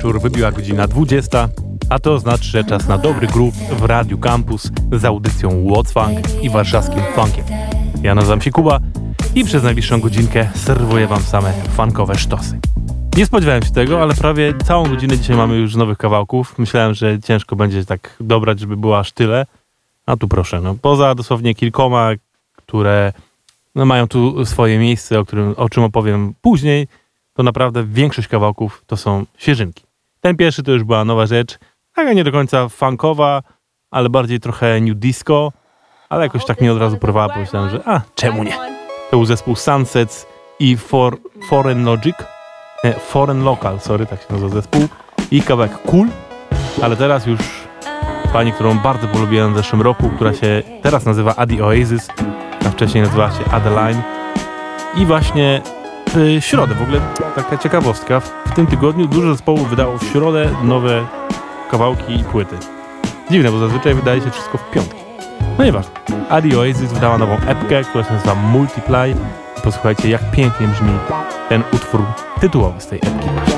wieczór, wybiła godzina 20, a to znaczy, że czas na dobry groove w Radiu Campus z audycją What's Funk i warszawskim funkiem. Ja nazywam się Kuba i przez najbliższą godzinkę serwuję wam same funkowe sztosy. Nie spodziewałem się tego, ale prawie całą godzinę dzisiaj mamy już nowych kawałków. Myślałem, że ciężko będzie tak dobrać, żeby było aż tyle. A tu proszę, no poza dosłownie kilkoma, które no, mają tu swoje miejsce, o, którym, o czym opowiem później, to naprawdę większość kawałków to są świeżynki. Ten pierwszy to już była nowa rzecz, taka nie do końca funkowa, ale bardziej trochę new disco, ale jakoś tak mnie od razu porwała, pomyślałem, że a, czemu nie? To był zespół Sunsets i For, Foreign Logic, nie, Foreign Local, sorry, tak się nazywa zespół. I kawałek Cool, ale teraz już pani, którą bardzo polubiłem w zeszłym roku, która się teraz nazywa Adi Oasis, a wcześniej nazywała się Adeline. I właśnie w środę. W ogóle taka ciekawostka. W tym tygodniu dużo zespołów wydało w środę nowe kawałki i płyty. Dziwne, bo zazwyczaj wydaje się wszystko w piątki. No nieważne. Adi Oasis wydała nową epkę, która się nazywa Multiply. Posłuchajcie, jak pięknie brzmi ten utwór tytułowy z tej epki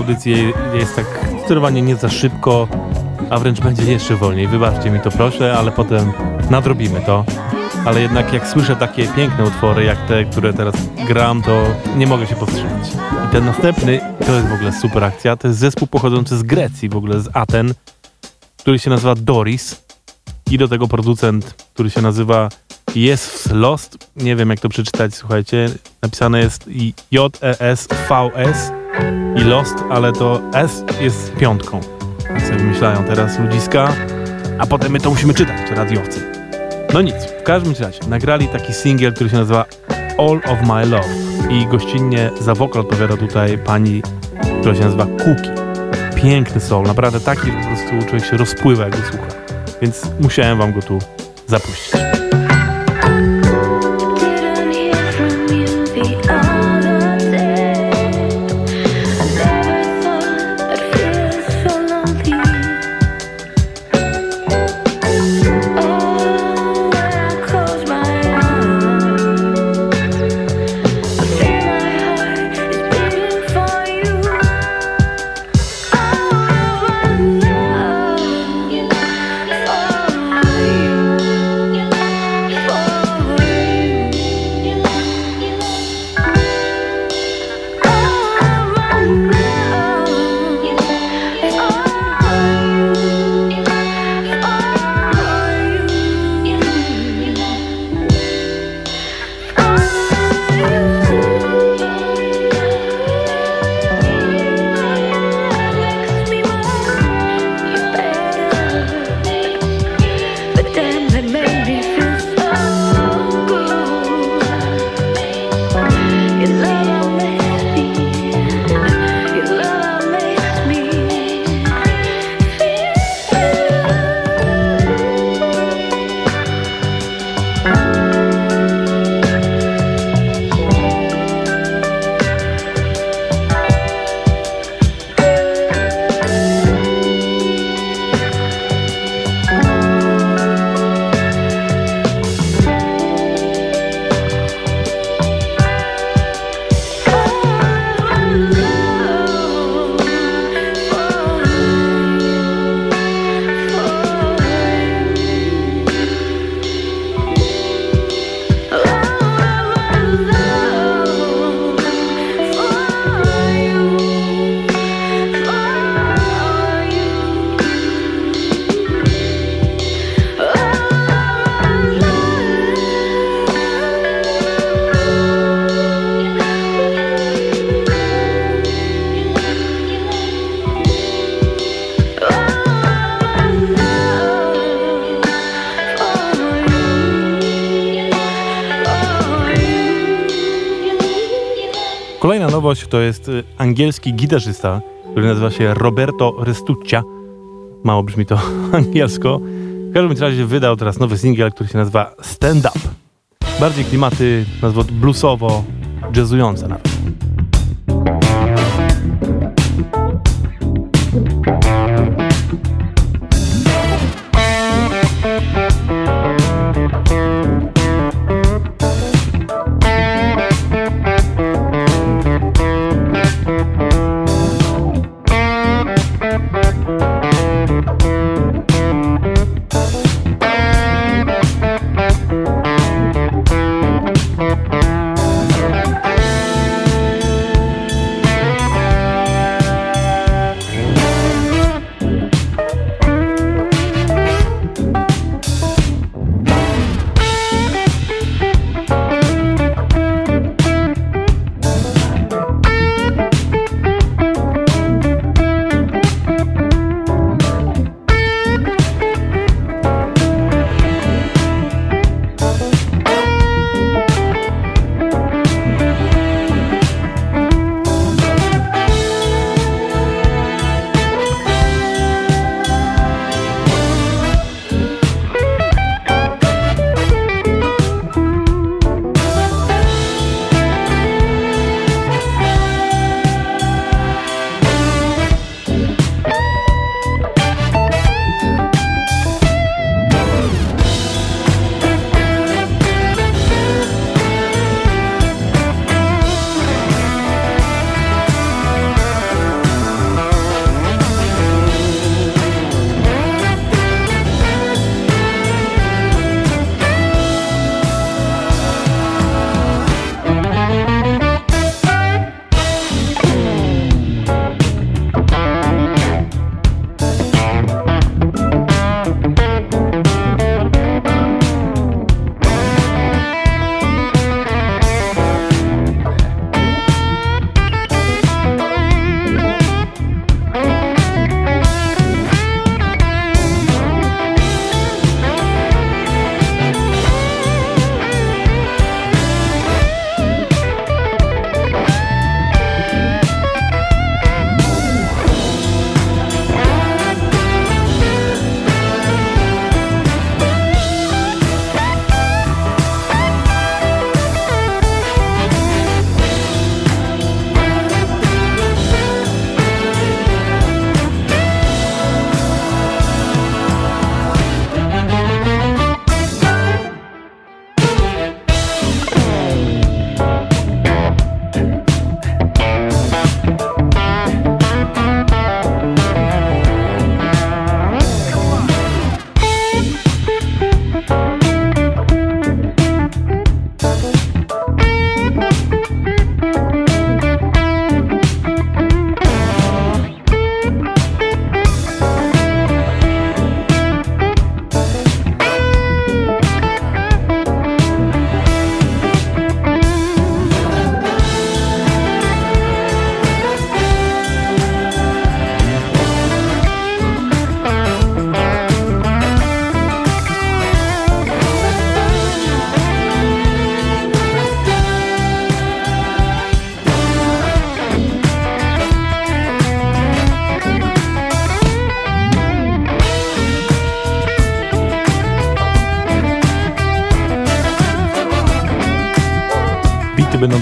audycji jest tak sterowanie nie za szybko, a wręcz będzie jeszcze wolniej. Wybaczcie mi to proszę, ale potem nadrobimy to. Ale jednak jak słyszę takie piękne utwory, jak te, które teraz gram, to nie mogę się powstrzymać. I ten następny, to jest w ogóle super akcja, to jest zespół pochodzący z Grecji, w ogóle z Aten, który się nazywa Doris i do tego producent, który się nazywa Yes Lost. Nie wiem jak to przeczytać, słuchajcie. Napisane jest J-E-S-V-S i Lost, ale to S jest piątką. Sobie wymyślają teraz ludziska, a potem my to musimy czytać, radiowcy. No nic, w każdym razie nagrali taki singiel, który się nazywa All of My Love i gościnnie za wokal odpowiada tutaj pani, która się nazywa Cookie. Piękny soul, naprawdę taki po prostu człowiek się rozpływa jak go słucha. Więc musiałem wam go tu zapuścić. To jest y, angielski gitarzysta, który nazywa się Roberto Restuccia. Mało brzmi to angielsko. W każdym razie wydał teraz nowy singiel, który się nazywa Stand Up. Bardziej klimaty, nazwą bluesowo, jazzujące nawet.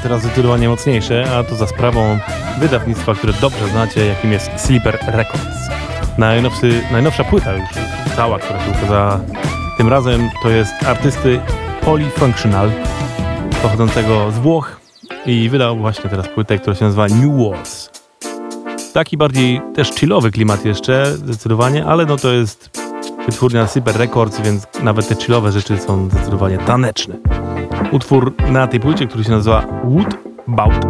Teraz zdecydowanie mocniejsze, a to za sprawą wydawnictwa, które dobrze znacie, jakim jest Sleeper Records. Najnowszy, najnowsza płyta już cała, która się ukazała tym razem, to jest artysty Polyfunctional, pochodzącego z Włoch i wydał właśnie teraz płytę, która się nazywa New Wars. Taki bardziej też chillowy klimat jeszcze, zdecydowanie, ale no to jest wytwórnia Super Records, więc nawet te chillowe rzeczy są zdecydowanie taneczne. Utwór na tej płycie, który się nazywa Wood Bout.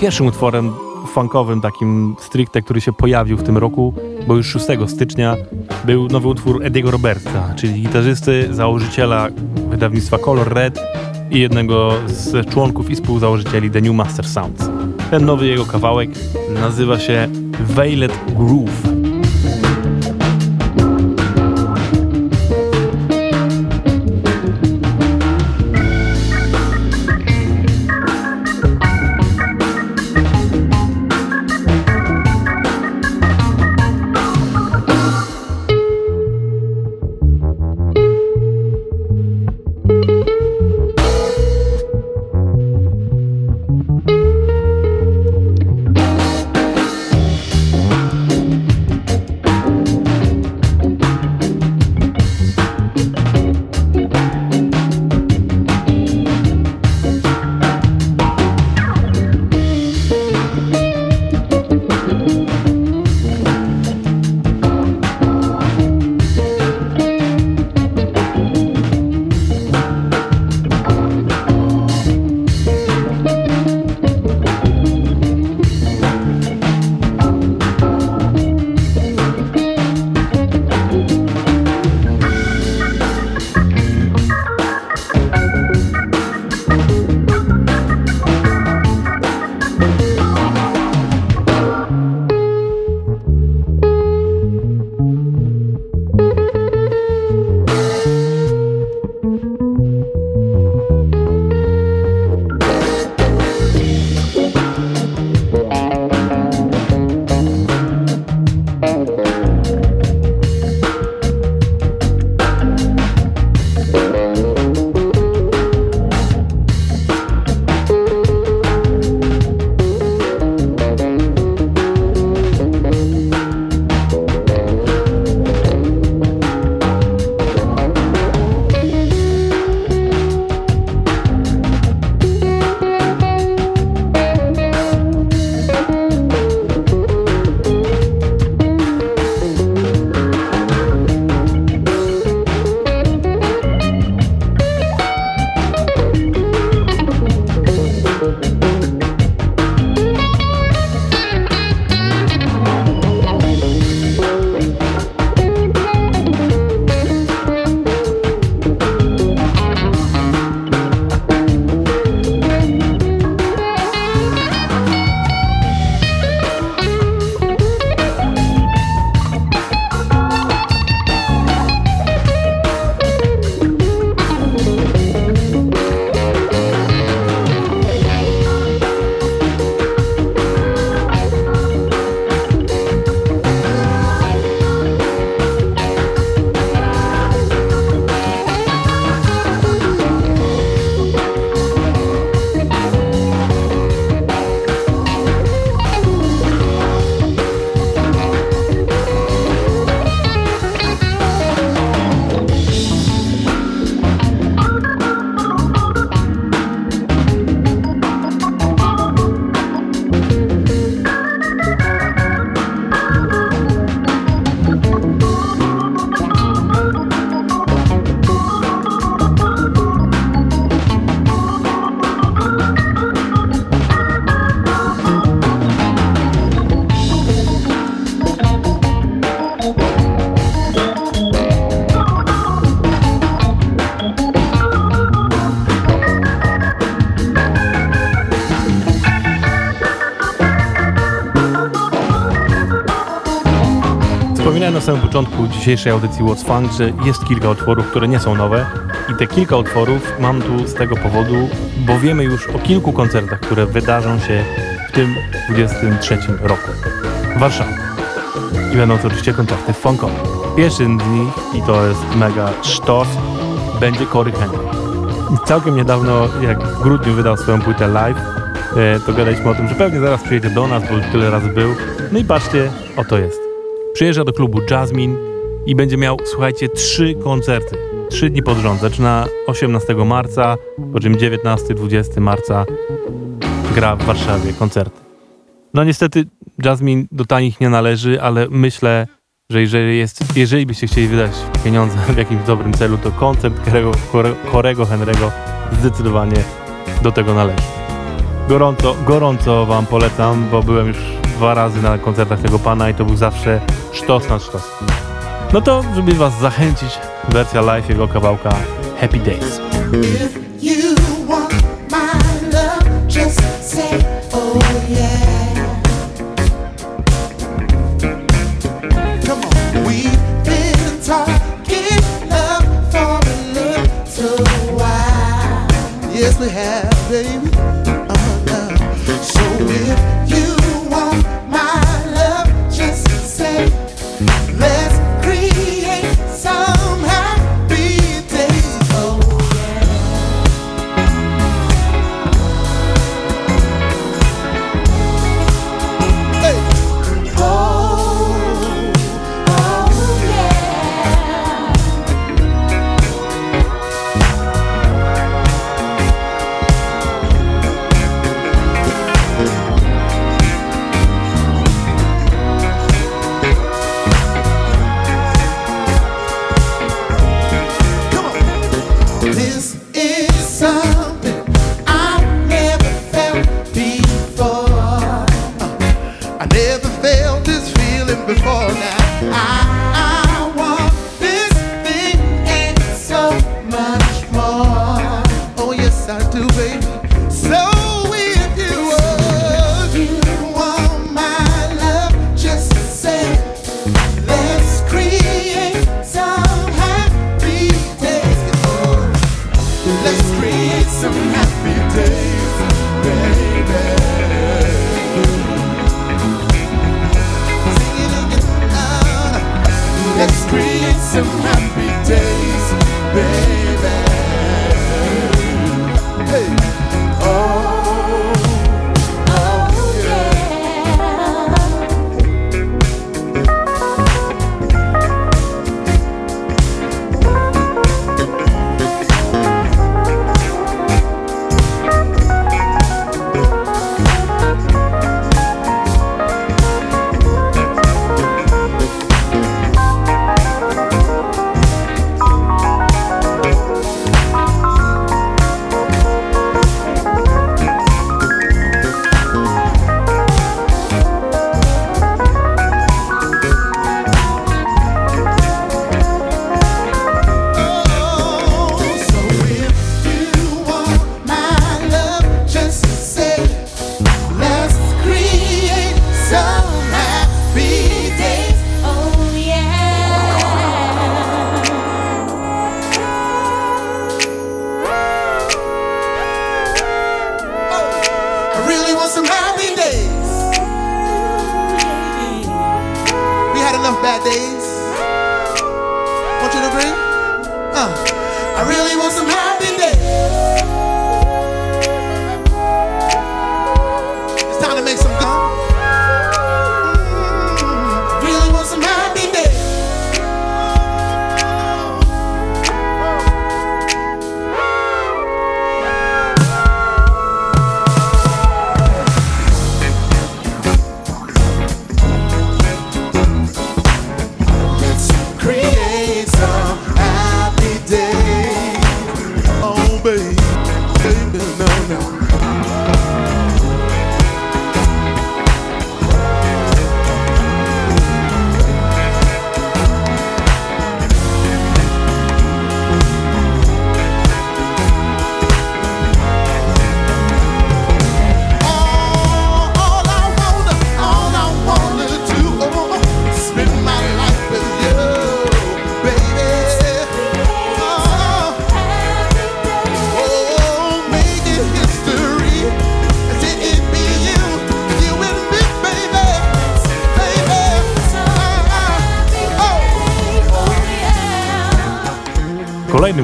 Pierwszym utworem funkowym, takim stricte, który się pojawił w tym roku, bo już 6 stycznia był nowy utwór Ediego Roberta, czyli gitarzysty, założyciela wydawnictwa Color Red i jednego z członków i współzałożycieli The New Master Sounds. Ten nowy jego kawałek nazywa się Veiled Groove. Na samym początku dzisiejszej audycji What's Funk, że jest kilka utworów, które nie są nowe i te kilka utworów mam tu z tego powodu, bo wiemy już o kilku koncertach, które wydarzą się w tym 23 roku w Warszawie. I będą to oczywiście koncerty funkowe. Pierwszy z nich, i to jest mega sztos, będzie Cory Henry. I całkiem niedawno, jak w grudniu wydał swoją płytę live, e, to gadaliśmy o tym, że pewnie zaraz przyjedzie do nas, bo już tyle razy był. No i patrzcie, oto jest. Przyjeżdża do klubu Jasmine i będzie miał, słuchajcie, trzy koncerty. Trzy dni pod rząd. Zaczyna 18 marca, po czym 19-20 marca gra w Warszawie koncerty. No niestety Jasmine do tanich nie należy, ale myślę, że jeżeli, jest, jeżeli byście chcieli wydać pieniądze w jakimś dobrym celu, to koncert Chorego Henry'ego zdecydowanie do tego należy. Gorąco, gorąco Wam polecam, bo byłem już dwa razy na koncertach tego pana i to był zawsze sztos na sztos. No to, żeby Was zachęcić, wersja live jego kawałka Happy Days.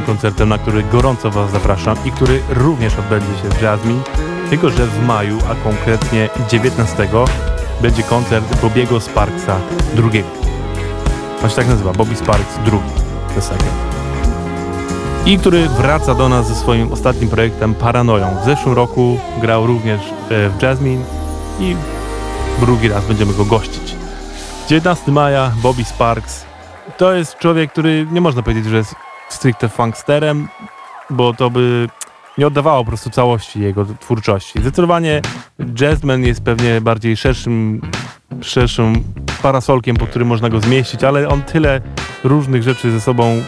Koncertem, na który gorąco Was zapraszam i który również odbędzie się w Jasmine, tylko że w maju, a konkretnie 19 będzie koncert Bobiego Sparksa II. On się tak nazywa, Bobby Sparks II. I który wraca do nas ze swoim ostatnim projektem Paranoją. W zeszłym roku grał również e, w Jasmine i drugi raz będziemy go gościć. 19 maja, Bobby Sparks. To jest człowiek, który nie można powiedzieć, że jest stricte funksterem, bo to by nie oddawało po prostu całości jego twórczości. Zdecydowanie jazzman jest pewnie bardziej szerszym, szerszym parasolkiem, pod którym można go zmieścić, ale on tyle różnych rzeczy ze sobą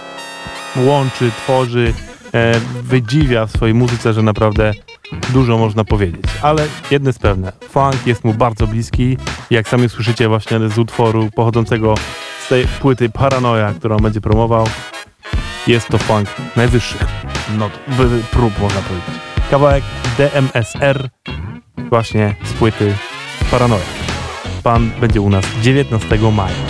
łączy, tworzy, e, wydziwia w swojej muzyce, że naprawdę dużo można powiedzieć. Ale jedno jest pewne, funk jest mu bardzo bliski. Jak sami słyszycie właśnie z utworu pochodzącego z tej płyty Paranoia, którą będzie promował, jest to funk najwyższych not, prób, można powiedzieć. Kawałek DMSR właśnie z płyty Paranoia. Pan będzie u nas 19 maja.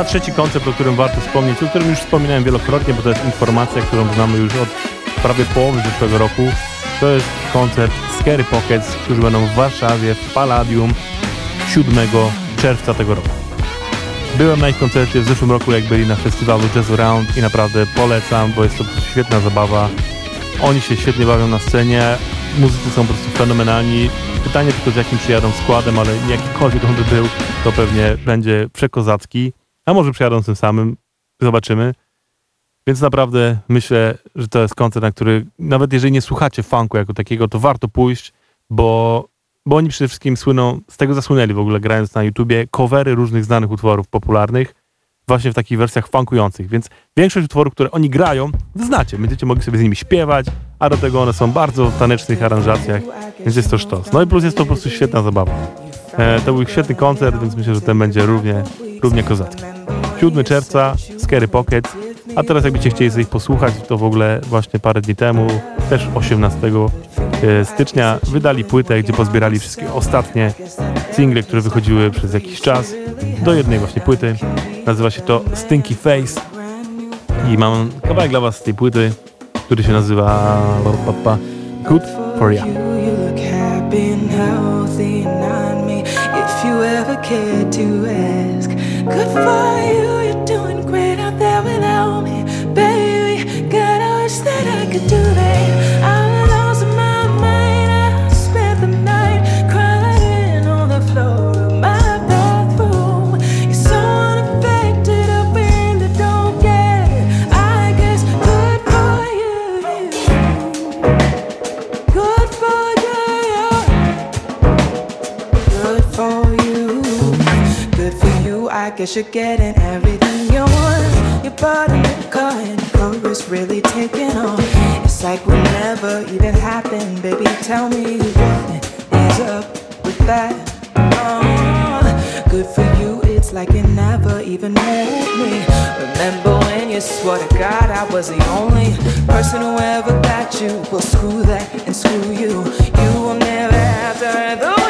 A trzeci koncept, o którym warto wspomnieć, o którym już wspominałem wielokrotnie, bo to jest informacja, którą znamy już od prawie połowy zeszłego roku, to jest koncert Scary Pockets, którzy będą w Warszawie w Palladium 7 czerwca tego roku. Byłem na ich koncercie w zeszłym roku, jak byli na festiwalu Jazz Around i naprawdę polecam, bo jest to świetna zabawa. Oni się świetnie bawią na scenie, muzycy są po prostu fenomenalni. Pytanie tylko z jakim przyjadą składem, ale jakikolwiek on by był, to pewnie będzie przekozacki a może przyjadą tym samym, zobaczymy. Więc naprawdę myślę, że to jest koncert, na który nawet jeżeli nie słuchacie funku jako takiego, to warto pójść, bo, bo oni przede wszystkim słyną, z tego zasłynęli w ogóle grając na YouTubie, covery różnych znanych utworów popularnych, właśnie w takich wersjach funkujących, więc większość utworów, które oni grają, znacie, będziecie mogli sobie z nimi śpiewać, a do tego one są bardzo w tanecznych aranżacjach, więc jest to sztos. No i plus jest to po prostu świetna zabawa. E, to był świetny koncert, więc myślę, że ten będzie równie, równie kozacki. 7 czerwca, Scary Pocket, a teraz jakbyście chcieli sobie ich posłuchać, to w ogóle właśnie parę dni temu, też 18 e, stycznia, wydali płytę, gdzie pozbierali wszystkie ostatnie single, które wychodziły przez jakiś czas do jednej właśnie płyty. Nazywa się to Stinky Face i mam kawałek dla was z tej płyty, który się nazywa Good For Ya. If you ever cared to ask, good for you. Guess you're getting everything you want. You're part of the car and chorus really taking on. It's like we never even happened, baby. Tell me what is up with that. Oh, good for you, it's like you never even met me. Remember when you swore to God I was the only person who ever got you? Well, screw that and screw you. You will never have to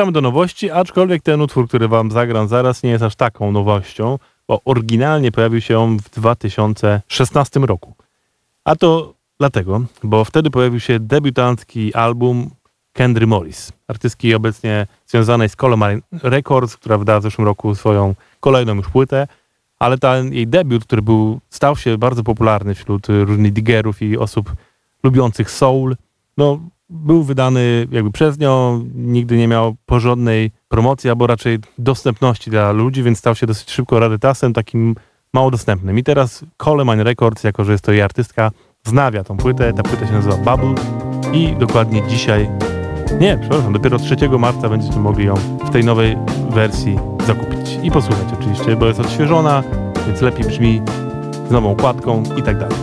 Wracamy do nowości, aczkolwiek ten utwór, który wam zagram zaraz, nie jest aż taką nowością, bo oryginalnie pojawił się on w 2016 roku. A to dlatego, bo wtedy pojawił się debiutancki album Kendry Morris, artystki obecnie związanej z Columbine Records, która wydała w zeszłym roku swoją kolejną już płytę, ale ten jej debiut, który był, stał się bardzo popularny wśród różnych digerów i osób lubiących soul, no był wydany jakby przez nią, nigdy nie miał porządnej promocji, albo raczej dostępności dla ludzi, więc stał się dosyć szybko rarytasem, takim mało dostępnym. I teraz Coleman Records, jako że jest to jej artystka, znawia tą płytę. Ta płyta się nazywa Bubble i dokładnie dzisiaj, nie, przepraszam, dopiero 3 marca będziecie mogli ją w tej nowej wersji zakupić i posłuchać oczywiście, bo jest odświeżona, więc lepiej brzmi z nową układką i tak dalej.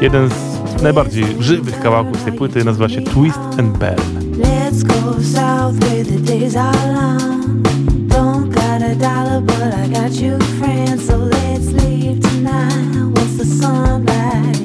Jeden z najbardziej żywych kawałków tej płyty nazywa się Twist and Burn. Let's go south where the days are long. Don't got a dollar, but I got you friends, so let's leave tonight the.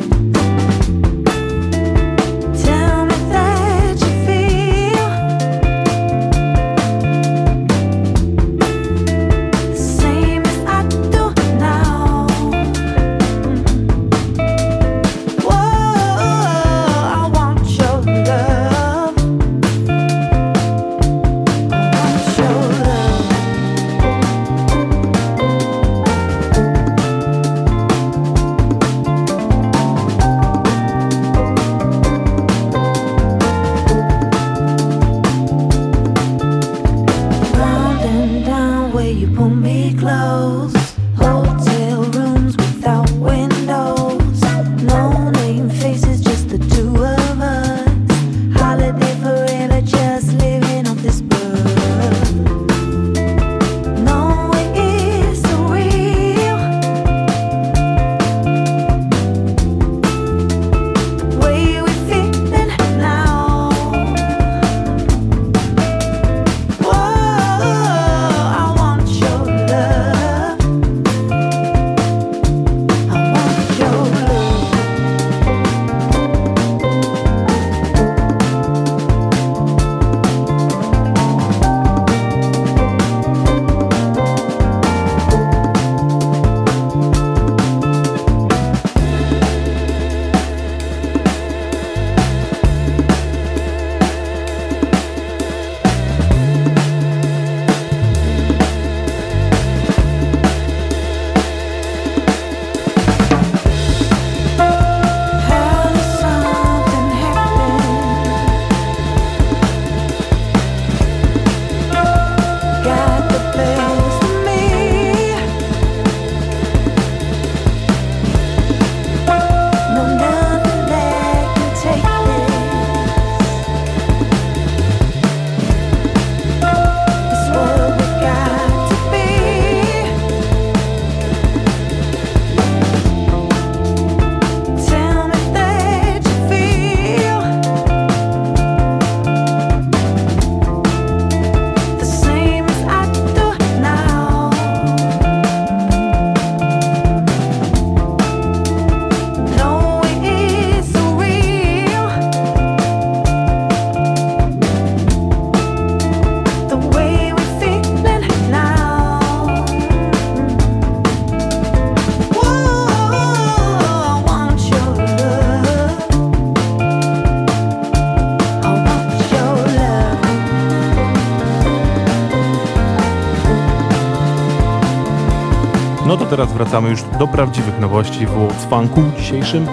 Teraz wracamy już do prawdziwych nowości w Funku dzisiejszym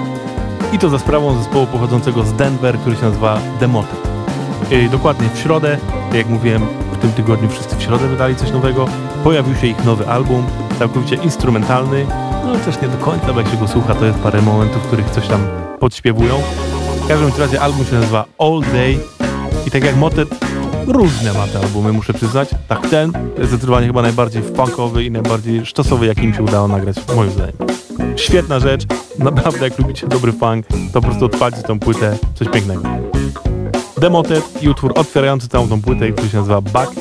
i to za sprawą zespołu pochodzącego z Denver, który się nazywa Demotet. Yy, dokładnie w środę, jak mówiłem, w tym tygodniu wszyscy w środę wydali coś nowego, pojawił się ich nowy album, całkowicie instrumentalny, no też nie do końca, bo jak się go słucha, to jest parę momentów, w których coś tam podśpiewują. W każdym razie album się nazywa All Day i tak jak Motet różne ma te albumy, muszę przyznać. Tak ten zdecydowanie chyba najbardziej funkowy i najbardziej sztosowy, jaki im się udało nagrać, moim zdaniem. Świetna rzecz, naprawdę jak lubicie dobry funk, to po prostu odpalcie tą płytę, coś pięknego. Demotet i utwór otwierający całą tą płytę, który się nazywa Back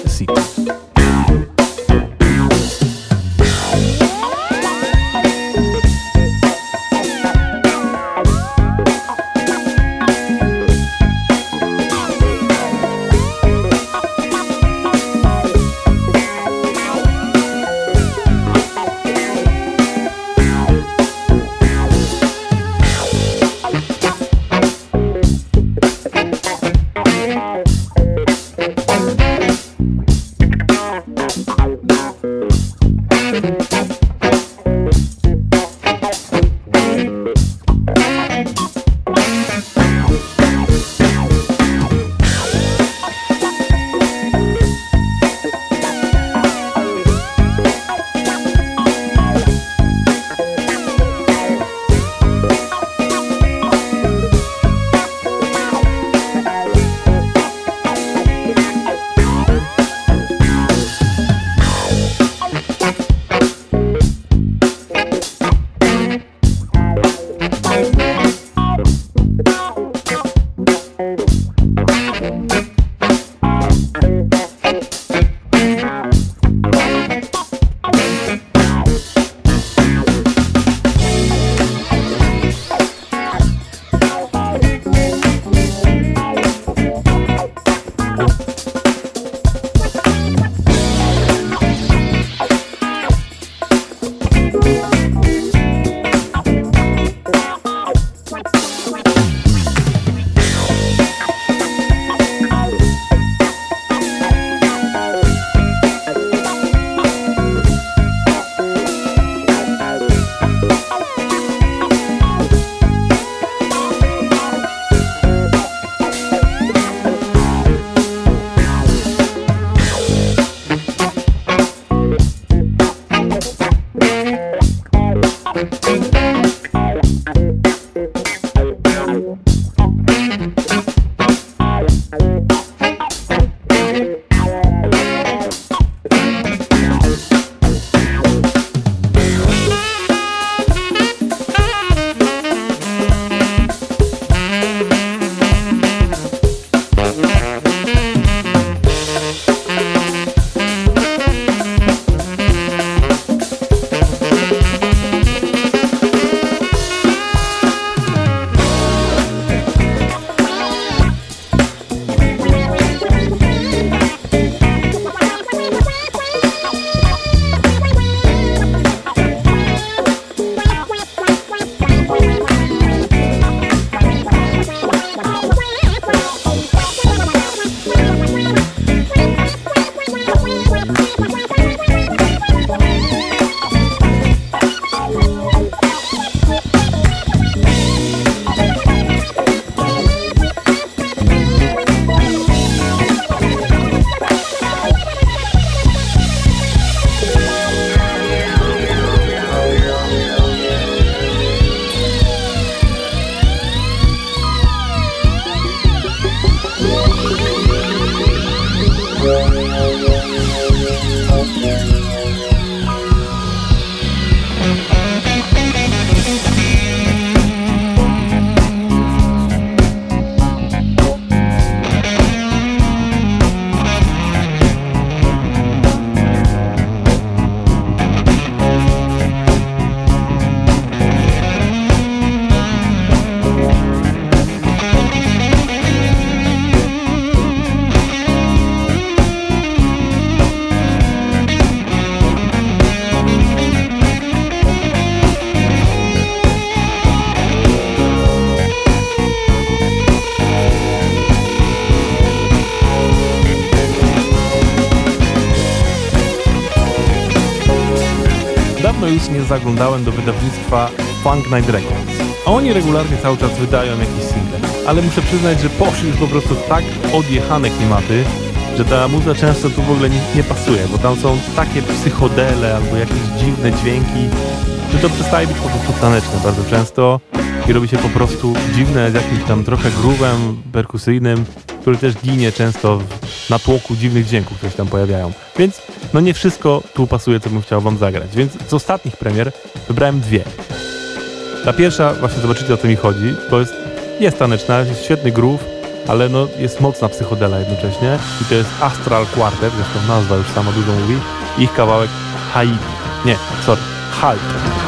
Już nie zaglądałem do wydawnictwa Funk Night Records. A oni regularnie cały czas wydają jakieś single. Ale muszę przyznać, że poszli już po prostu tak odjechane klimaty, że ta muza często tu w ogóle nie, nie pasuje, bo tam są takie psychodele albo jakieś dziwne dźwięki, że to przestaje być po prostu taneczne bardzo często i robi się po prostu dziwne z jakimś tam trochę grówem perkusyjnym, który też ginie często w natłoku dziwnych dźwięków, które się tam pojawiają. Więc no nie wszystko tu pasuje, co bym chciał wam zagrać. Więc z ostatnich premier wybrałem dwie. Ta pierwsza, właśnie zobaczycie o co mi chodzi, bo jest, jest taneczna, jest świetny groove, ale no jest mocna psychodela jednocześnie i to jest Astral Quartet, zresztą nazwa już sama dużo mówi, ich kawałek Hype, nie, sorry, Hype.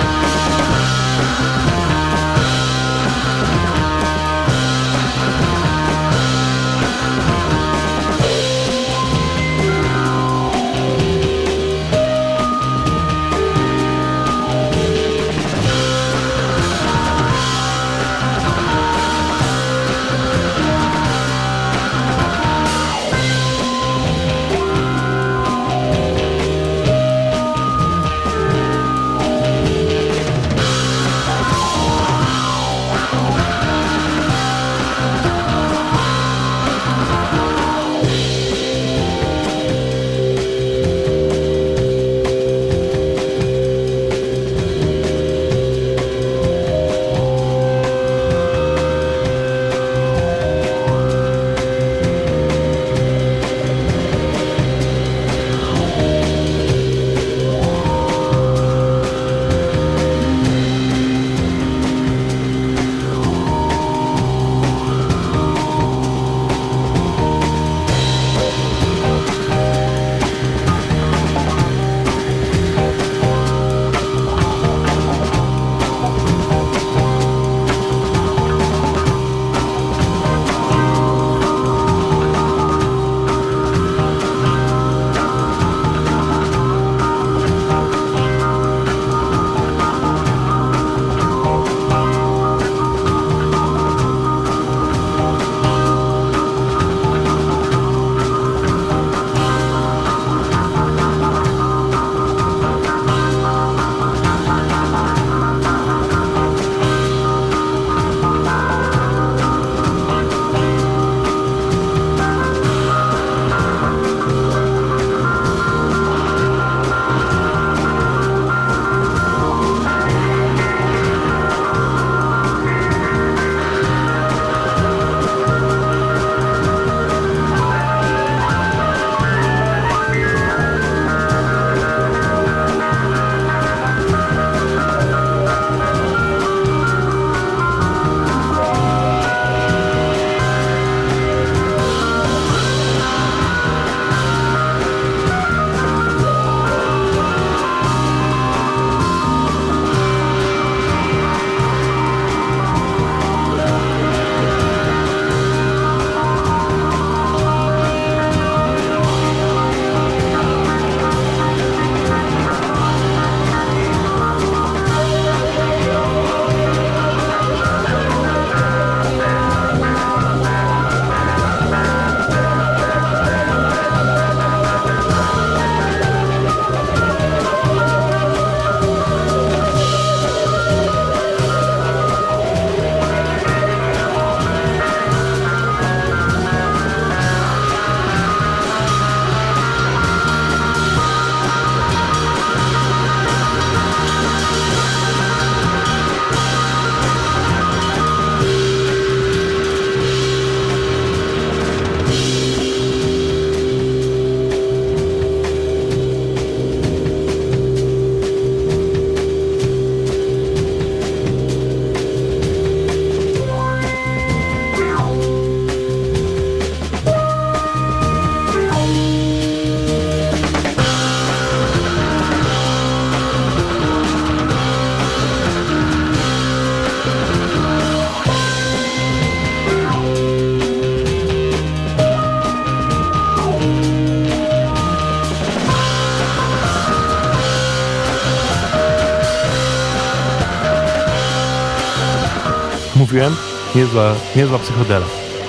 Niezła, niezła psychodela.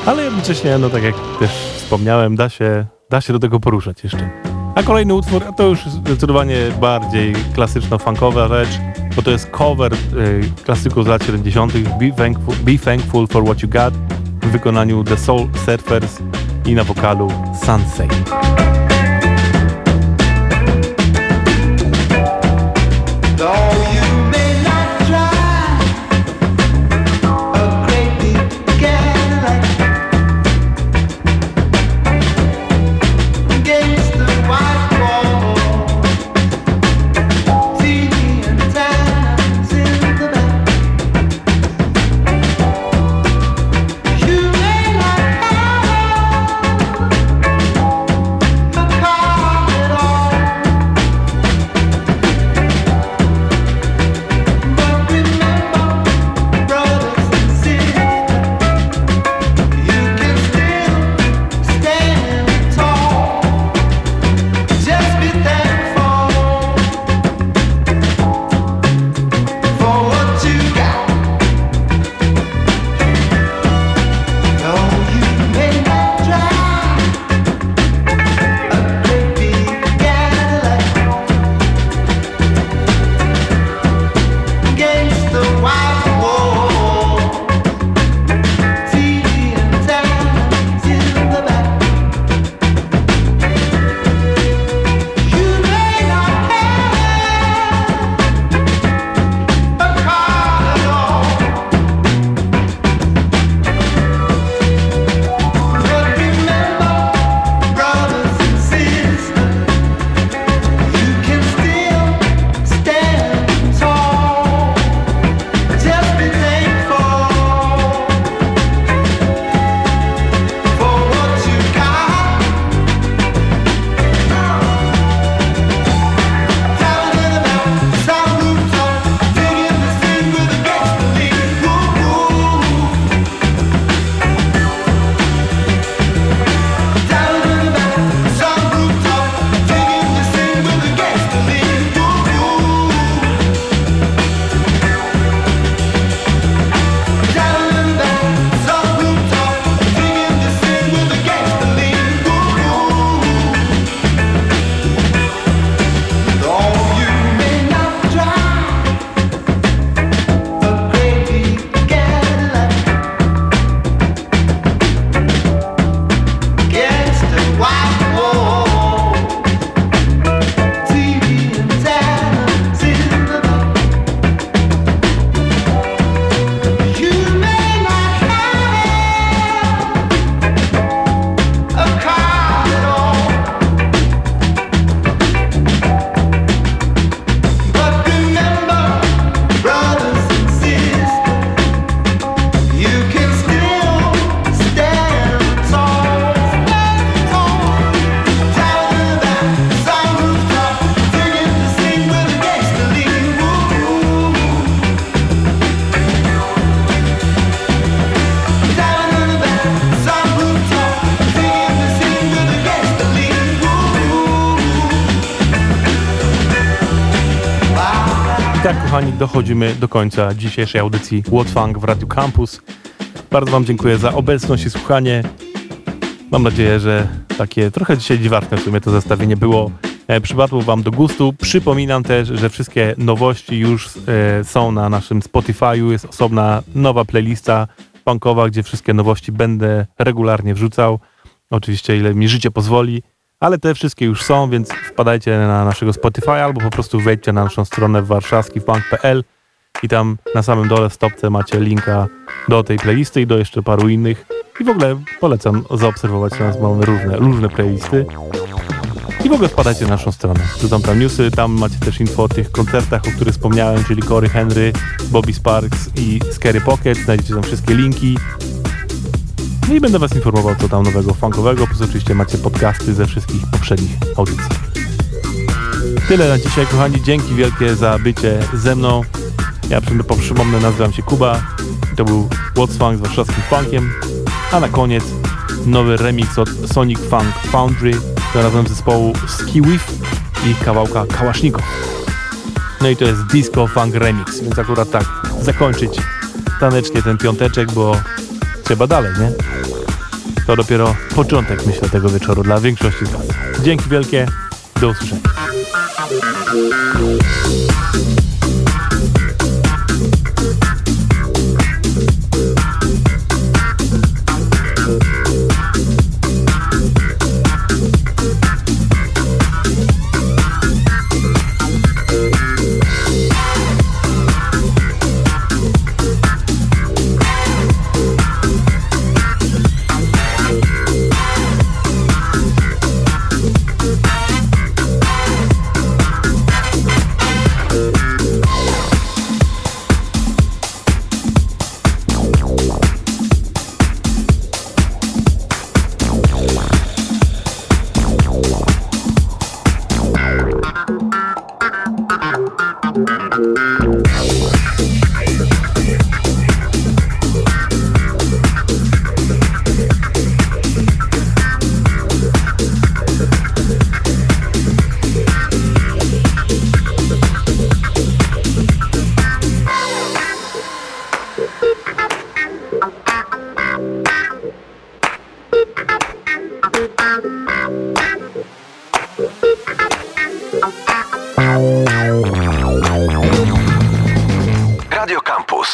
Ale jednocześnie, no tak jak też wspomniałem, da się, da się do tego poruszać jeszcze. A kolejny utwór to już zdecydowanie bardziej klasyczno-funkowa rzecz, bo to jest cover y, klasyków z lat 70. Be Thankful, Be Thankful for What You Got w wykonaniu The Soul Surfers i na wokalu Sunsei. Do końca dzisiejszej audycji Funk w Radio Campus. Bardzo Wam dziękuję za obecność i słuchanie. Mam nadzieję, że takie trochę dzisiaj dziwaczne w sumie to zestawienie było. E, przypadło Wam do gustu. Przypominam też, że wszystkie nowości już e, są na naszym Spotify'u. Jest osobna nowa playlista funkowa, gdzie wszystkie nowości będę regularnie wrzucał. Oczywiście ile mi życie pozwoli ale te wszystkie już są, więc wpadajcie na naszego Spotify albo po prostu wejdźcie na naszą stronę warszawskifunk.pl i tam na samym dole w stopce macie linka do tej playlisty i do jeszcze paru innych. I w ogóle polecam zaobserwować nas, mamy różne, różne playlisty. I w ogóle wpadajcie na naszą stronę. Wrzucam tam newsy, tam macie też info o tych koncertach, o których wspomniałem, czyli Cory Henry, Bobby Sparks i Scary Pocket. Znajdziecie tam wszystkie linki. No i będę Was informował, co tam nowego funkowego, plus oczywiście macie podcasty ze wszystkich poprzednich audycji. Tyle na dzisiaj, kochani. Dzięki wielkie za bycie ze mną. Ja przypomnę, nazywam się Kuba. To był What's Funk z warszawskim funkiem. A na koniec nowy remix od Sonic Funk Foundry, razem zespołu Ski Whiff i kawałka Kałasznikow. No i to jest Disco Funk Remix, więc akurat tak zakończyć tanecznie ten piąteczek, bo trzeba dalej, nie? To dopiero początek, myślę, tego wieczoru dla większości z Was. Dzięki wielkie Do usłyszenia.